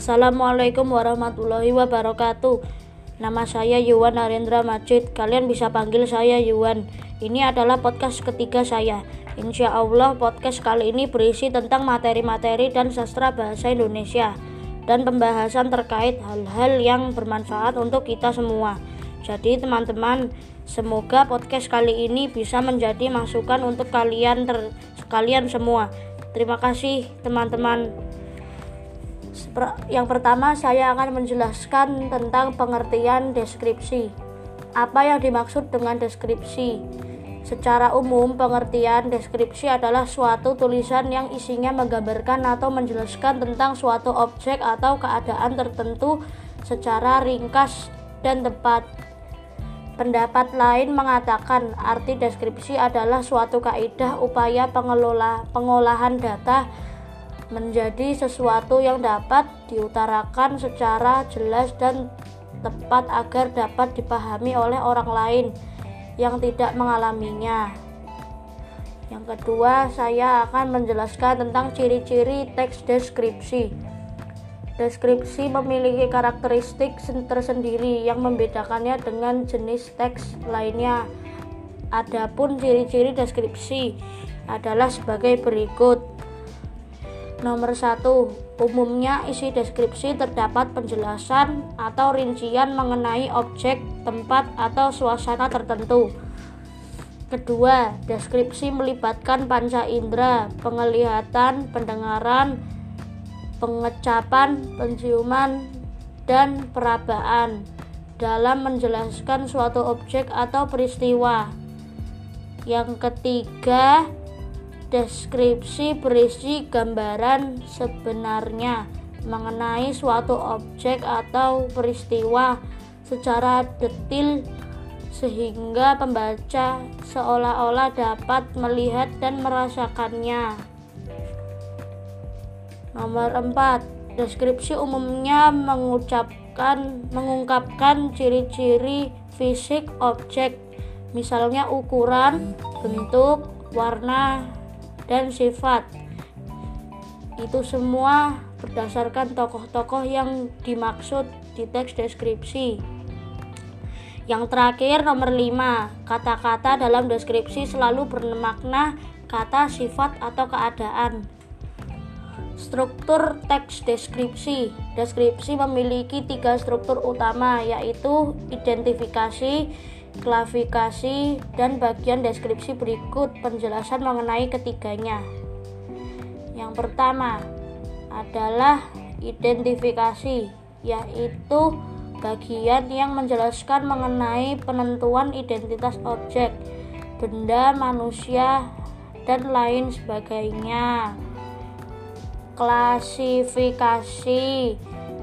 Assalamualaikum warahmatullahi wabarakatuh. Nama saya Yuwan Narendra Majid. Kalian bisa panggil saya Yuwan. Ini adalah podcast ketiga saya. Insya Allah podcast kali ini berisi tentang materi-materi dan sastra bahasa Indonesia dan pembahasan terkait hal-hal yang bermanfaat untuk kita semua. Jadi teman-teman, semoga podcast kali ini bisa menjadi masukan untuk kalian ter kalian semua. Terima kasih teman-teman. Yang pertama, saya akan menjelaskan tentang pengertian deskripsi. Apa yang dimaksud dengan deskripsi? Secara umum, pengertian deskripsi adalah suatu tulisan yang isinya menggambarkan atau menjelaskan tentang suatu objek atau keadaan tertentu secara ringkas dan tepat. Pendapat lain mengatakan arti deskripsi adalah suatu kaidah upaya pengelola pengolahan data menjadi sesuatu yang dapat diutarakan secara jelas dan tepat agar dapat dipahami oleh orang lain yang tidak mengalaminya. Yang kedua, saya akan menjelaskan tentang ciri-ciri teks deskripsi. Deskripsi memiliki karakteristik tersendiri yang membedakannya dengan jenis teks lainnya. Adapun ciri-ciri deskripsi adalah sebagai berikut. Nomor satu, umumnya isi deskripsi terdapat penjelasan atau rincian mengenai objek, tempat, atau suasana tertentu. Kedua, deskripsi melibatkan panca indera, penglihatan, pendengaran, pengecapan, penciuman, dan perabaan dalam menjelaskan suatu objek atau peristiwa. Yang ketiga, Deskripsi berisi gambaran sebenarnya mengenai suatu objek atau peristiwa secara detil sehingga pembaca seolah-olah dapat melihat dan merasakannya. Nomor 4. Deskripsi umumnya mengucapkan mengungkapkan ciri-ciri fisik objek, misalnya ukuran, bentuk, warna, dan sifat. Itu semua berdasarkan tokoh-tokoh yang dimaksud di teks deskripsi. Yang terakhir nomor 5, kata-kata dalam deskripsi selalu bermakna kata, sifat, atau keadaan. Struktur teks deskripsi. Deskripsi memiliki tiga struktur utama yaitu identifikasi, klasifikasi, dan bagian deskripsi berikut penjelasan mengenai ketiganya. Yang pertama adalah identifikasi, yaitu bagian yang menjelaskan mengenai penentuan identitas objek, benda, manusia, dan lain sebagainya. Klasifikasi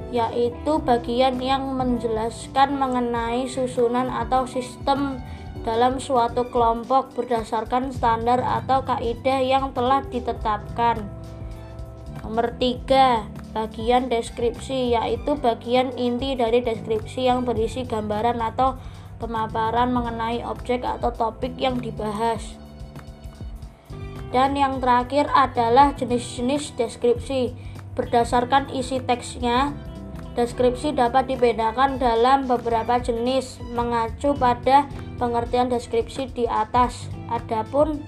yaitu bagian yang menjelaskan mengenai susunan atau sistem dalam suatu kelompok berdasarkan standar atau kaidah yang telah ditetapkan. Nomor tiga, bagian deskripsi yaitu bagian inti dari deskripsi yang berisi gambaran atau pemaparan mengenai objek atau topik yang dibahas. Dan yang terakhir adalah jenis-jenis deskripsi. Berdasarkan isi teksnya, Deskripsi dapat dibedakan dalam beberapa jenis mengacu pada pengertian deskripsi di atas. Adapun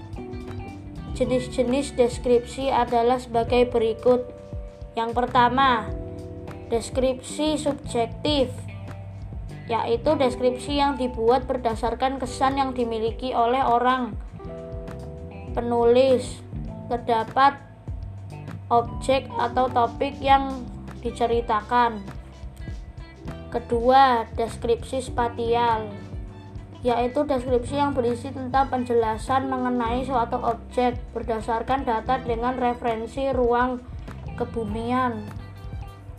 jenis-jenis deskripsi adalah sebagai berikut. Yang pertama, deskripsi subjektif yaitu deskripsi yang dibuat berdasarkan kesan yang dimiliki oleh orang penulis. Terdapat objek atau topik yang diceritakan. Kedua, deskripsi spatial yaitu deskripsi yang berisi tentang penjelasan mengenai suatu objek berdasarkan data dengan referensi ruang kebumian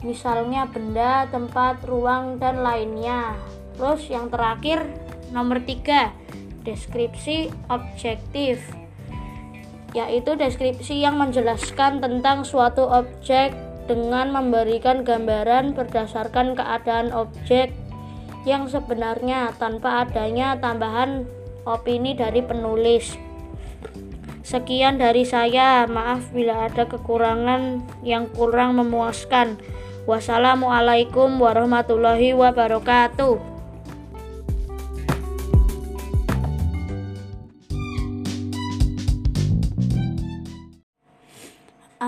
misalnya benda, tempat, ruang, dan lainnya. Terus yang terakhir nomor tiga deskripsi objektif yaitu deskripsi yang menjelaskan tentang suatu objek dengan memberikan gambaran berdasarkan keadaan objek yang sebenarnya tanpa adanya tambahan opini dari penulis. Sekian dari saya, maaf bila ada kekurangan yang kurang memuaskan. Wassalamualaikum warahmatullahi wabarakatuh.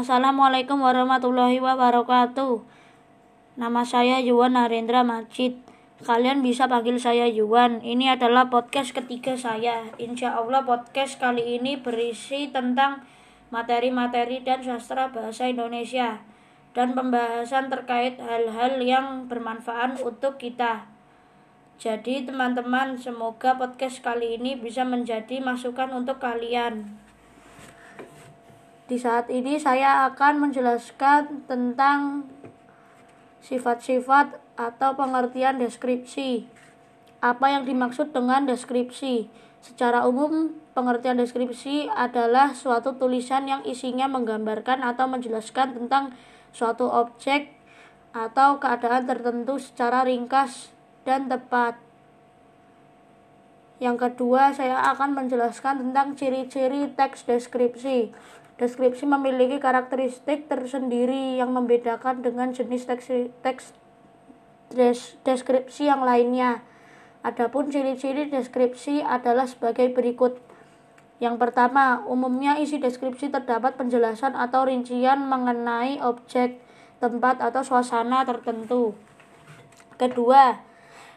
Assalamualaikum warahmatullahi wabarakatuh. Nama saya Yuwan Narendra Majid. Kalian bisa panggil saya Yuwan. Ini adalah podcast ketiga saya. Insya Allah podcast kali ini berisi tentang materi-materi dan sastra bahasa Indonesia dan pembahasan terkait hal-hal yang bermanfaat untuk kita. Jadi teman-teman, semoga podcast kali ini bisa menjadi masukan untuk kalian. Di saat ini saya akan menjelaskan tentang sifat-sifat atau pengertian deskripsi. Apa yang dimaksud dengan deskripsi? Secara umum, pengertian deskripsi adalah suatu tulisan yang isinya menggambarkan atau menjelaskan tentang suatu objek atau keadaan tertentu secara ringkas dan tepat. Yang kedua, saya akan menjelaskan tentang ciri-ciri teks deskripsi. Deskripsi memiliki karakteristik tersendiri yang membedakan dengan jenis teks, teks des, deskripsi yang lainnya. Adapun ciri-ciri deskripsi adalah sebagai berikut. Yang pertama, umumnya isi deskripsi terdapat penjelasan atau rincian mengenai objek, tempat, atau suasana tertentu. Kedua,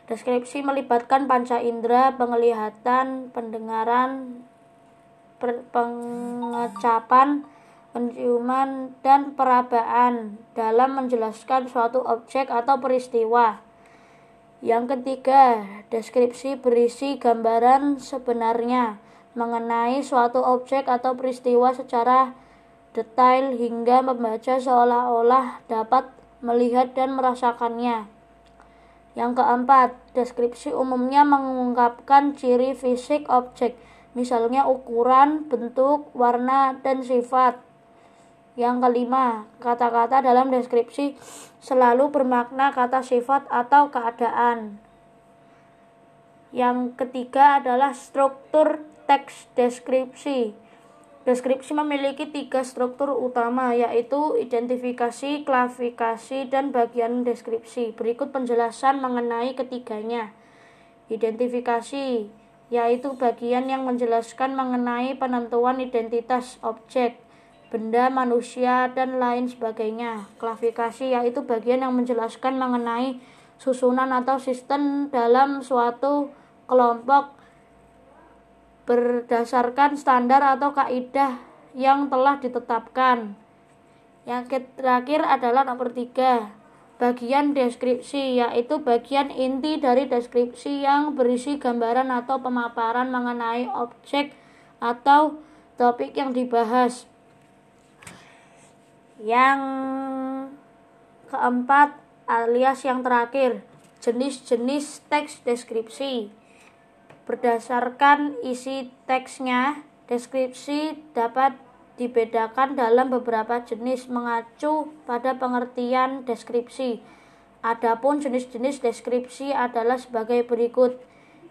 deskripsi melibatkan panca indera, penglihatan, pendengaran, pengecapan, penciuman, dan perabaan dalam menjelaskan suatu objek atau peristiwa. Yang ketiga, deskripsi berisi gambaran sebenarnya mengenai suatu objek atau peristiwa secara detail hingga membaca seolah-olah dapat melihat dan merasakannya. Yang keempat, deskripsi umumnya mengungkapkan ciri fisik objek, misalnya ukuran, bentuk, warna, dan sifat. Yang kelima, kata-kata dalam deskripsi selalu bermakna kata sifat atau keadaan. Yang ketiga adalah struktur teks deskripsi. Deskripsi memiliki tiga struktur utama, yaitu identifikasi, klasifikasi, dan bagian deskripsi. Berikut penjelasan mengenai ketiganya. Identifikasi, yaitu bagian yang menjelaskan mengenai penentuan identitas objek benda, manusia, dan lain sebagainya. Klasifikasi yaitu bagian yang menjelaskan mengenai susunan atau sistem dalam suatu kelompok berdasarkan standar atau kaidah yang telah ditetapkan. Yang terakhir adalah nomor tiga, bagian deskripsi, yaitu bagian inti dari deskripsi yang berisi gambaran atau pemaparan mengenai objek atau topik yang dibahas. Yang keempat alias yang terakhir, jenis-jenis teks deskripsi. Berdasarkan isi teksnya, deskripsi dapat dibedakan dalam beberapa jenis mengacu pada pengertian deskripsi. Adapun jenis-jenis deskripsi adalah sebagai berikut.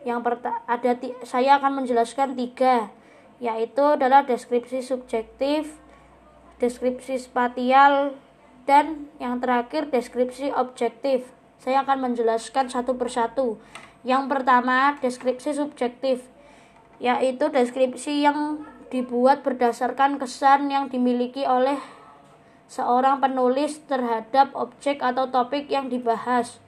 Yang pertama ada saya akan menjelaskan tiga, yaitu adalah deskripsi subjektif, deskripsi spatial, dan yang terakhir deskripsi objektif. Saya akan menjelaskan satu persatu. Yang pertama, deskripsi subjektif, yaitu deskripsi yang dibuat berdasarkan kesan yang dimiliki oleh seorang penulis terhadap objek atau topik yang dibahas.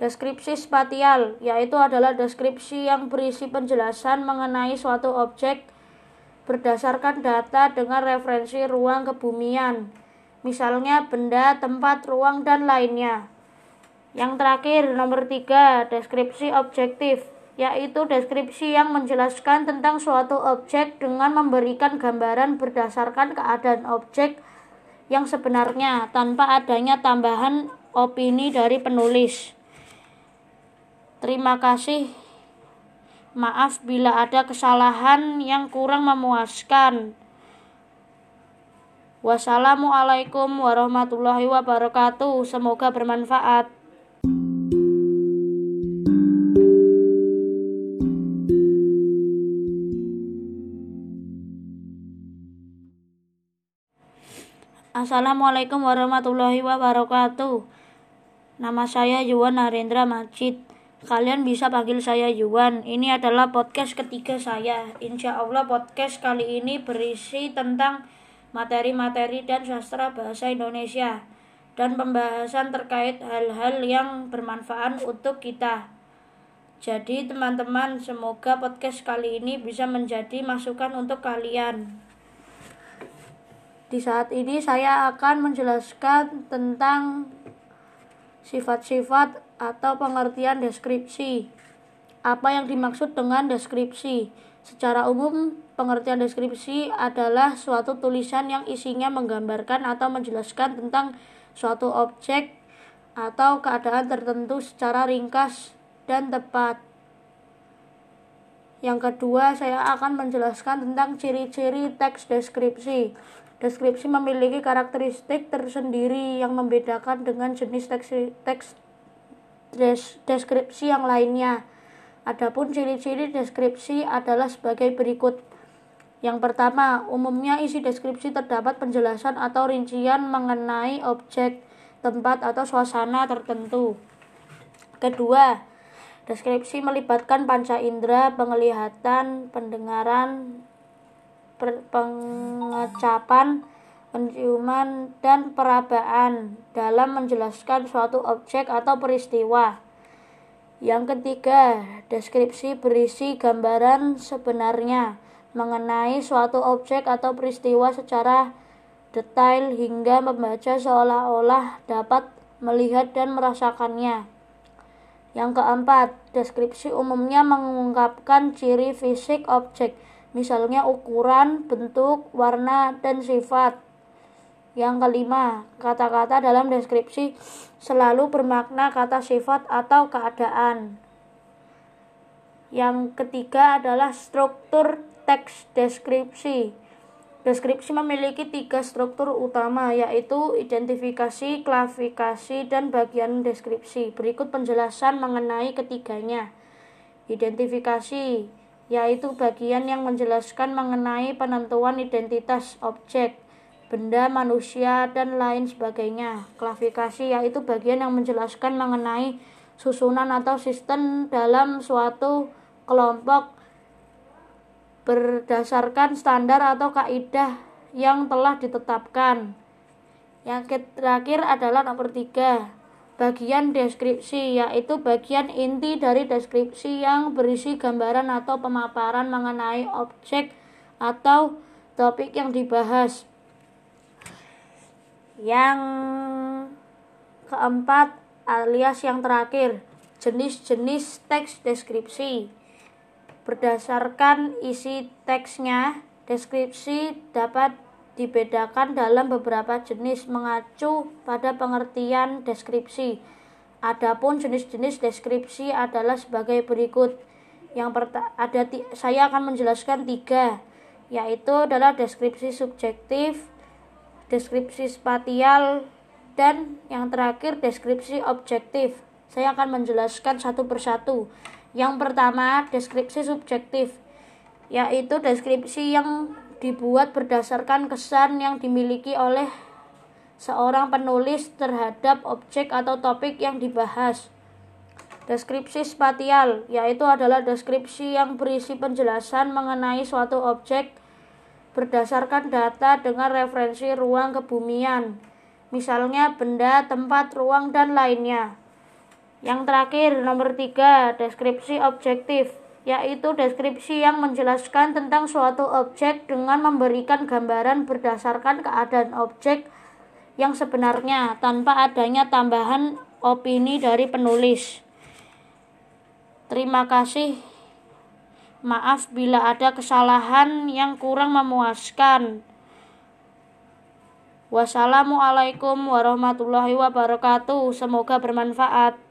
Deskripsi spatial, yaitu adalah deskripsi yang berisi penjelasan mengenai suatu objek berdasarkan data dengan referensi ruang kebumian, misalnya benda, tempat, ruang, dan lainnya. Yang terakhir, nomor tiga, deskripsi objektif, yaitu deskripsi yang menjelaskan tentang suatu objek dengan memberikan gambaran berdasarkan keadaan objek yang sebenarnya tanpa adanya tambahan opini dari penulis. Terima kasih. Maaf bila ada kesalahan yang kurang memuaskan. Wassalamualaikum warahmatullahi wabarakatuh. Semoga bermanfaat. Assalamualaikum warahmatullahi wabarakatuh. Nama saya Yuwan Narendra Majid. Kalian bisa panggil saya Yuwan. Ini adalah podcast ketiga saya. Insya Allah podcast kali ini berisi tentang materi-materi dan sastra bahasa Indonesia dan pembahasan terkait hal-hal yang bermanfaat untuk kita. Jadi teman-teman, semoga podcast kali ini bisa menjadi masukan untuk kalian. Di saat ini saya akan menjelaskan tentang sifat-sifat atau pengertian deskripsi. Apa yang dimaksud dengan deskripsi? Secara umum, pengertian deskripsi adalah suatu tulisan yang isinya menggambarkan atau menjelaskan tentang suatu objek atau keadaan tertentu secara ringkas dan tepat. Yang kedua, saya akan menjelaskan tentang ciri-ciri teks deskripsi. Deskripsi memiliki karakteristik tersendiri yang membedakan dengan jenis teks, teks des, deskripsi yang lainnya. Adapun ciri-ciri deskripsi adalah sebagai berikut. Yang pertama, umumnya isi deskripsi terdapat penjelasan atau rincian mengenai objek, tempat, atau suasana tertentu. Kedua, deskripsi melibatkan panca indera, penglihatan, pendengaran, pengecapan, penciuman, dan perabaan dalam menjelaskan suatu objek atau peristiwa. Yang ketiga, deskripsi berisi gambaran sebenarnya mengenai suatu objek atau peristiwa secara detail hingga membaca seolah-olah dapat melihat dan merasakannya. Yang keempat, deskripsi umumnya mengungkapkan ciri fisik objek misalnya ukuran, bentuk, warna, dan sifat. Yang kelima, kata-kata dalam deskripsi selalu bermakna kata sifat atau keadaan. Yang ketiga adalah struktur teks deskripsi. Deskripsi memiliki tiga struktur utama, yaitu identifikasi, klasifikasi, dan bagian deskripsi. Berikut penjelasan mengenai ketiganya. Identifikasi yaitu bagian yang menjelaskan mengenai penentuan identitas objek, benda, manusia, dan lain sebagainya. Klasifikasi yaitu bagian yang menjelaskan mengenai susunan atau sistem dalam suatu kelompok berdasarkan standar atau kaidah yang telah ditetapkan. Yang terakhir adalah nomor tiga, bagian deskripsi yaitu bagian inti dari deskripsi yang berisi gambaran atau pemaparan mengenai objek atau topik yang dibahas. Yang keempat alias yang terakhir, jenis-jenis teks deskripsi. Berdasarkan isi teksnya, deskripsi dapat dibedakan dalam beberapa jenis mengacu pada pengertian deskripsi. Adapun jenis-jenis deskripsi adalah sebagai berikut. Yang pertama ada saya akan menjelaskan tiga, yaitu adalah deskripsi subjektif, deskripsi spatial, dan yang terakhir deskripsi objektif. Saya akan menjelaskan satu persatu. Yang pertama, deskripsi subjektif, yaitu deskripsi yang dibuat berdasarkan kesan yang dimiliki oleh seorang penulis terhadap objek atau topik yang dibahas. Deskripsi spatial yaitu adalah deskripsi yang berisi penjelasan mengenai suatu objek berdasarkan data dengan referensi ruang kebumian, misalnya benda, tempat, ruang, dan lainnya. Yang terakhir, nomor tiga, deskripsi objektif yaitu deskripsi yang menjelaskan tentang suatu objek dengan memberikan gambaran berdasarkan keadaan objek yang sebenarnya tanpa adanya tambahan opini dari penulis. Terima kasih. Maaf bila ada kesalahan yang kurang memuaskan. Wassalamualaikum warahmatullahi wabarakatuh. Semoga bermanfaat.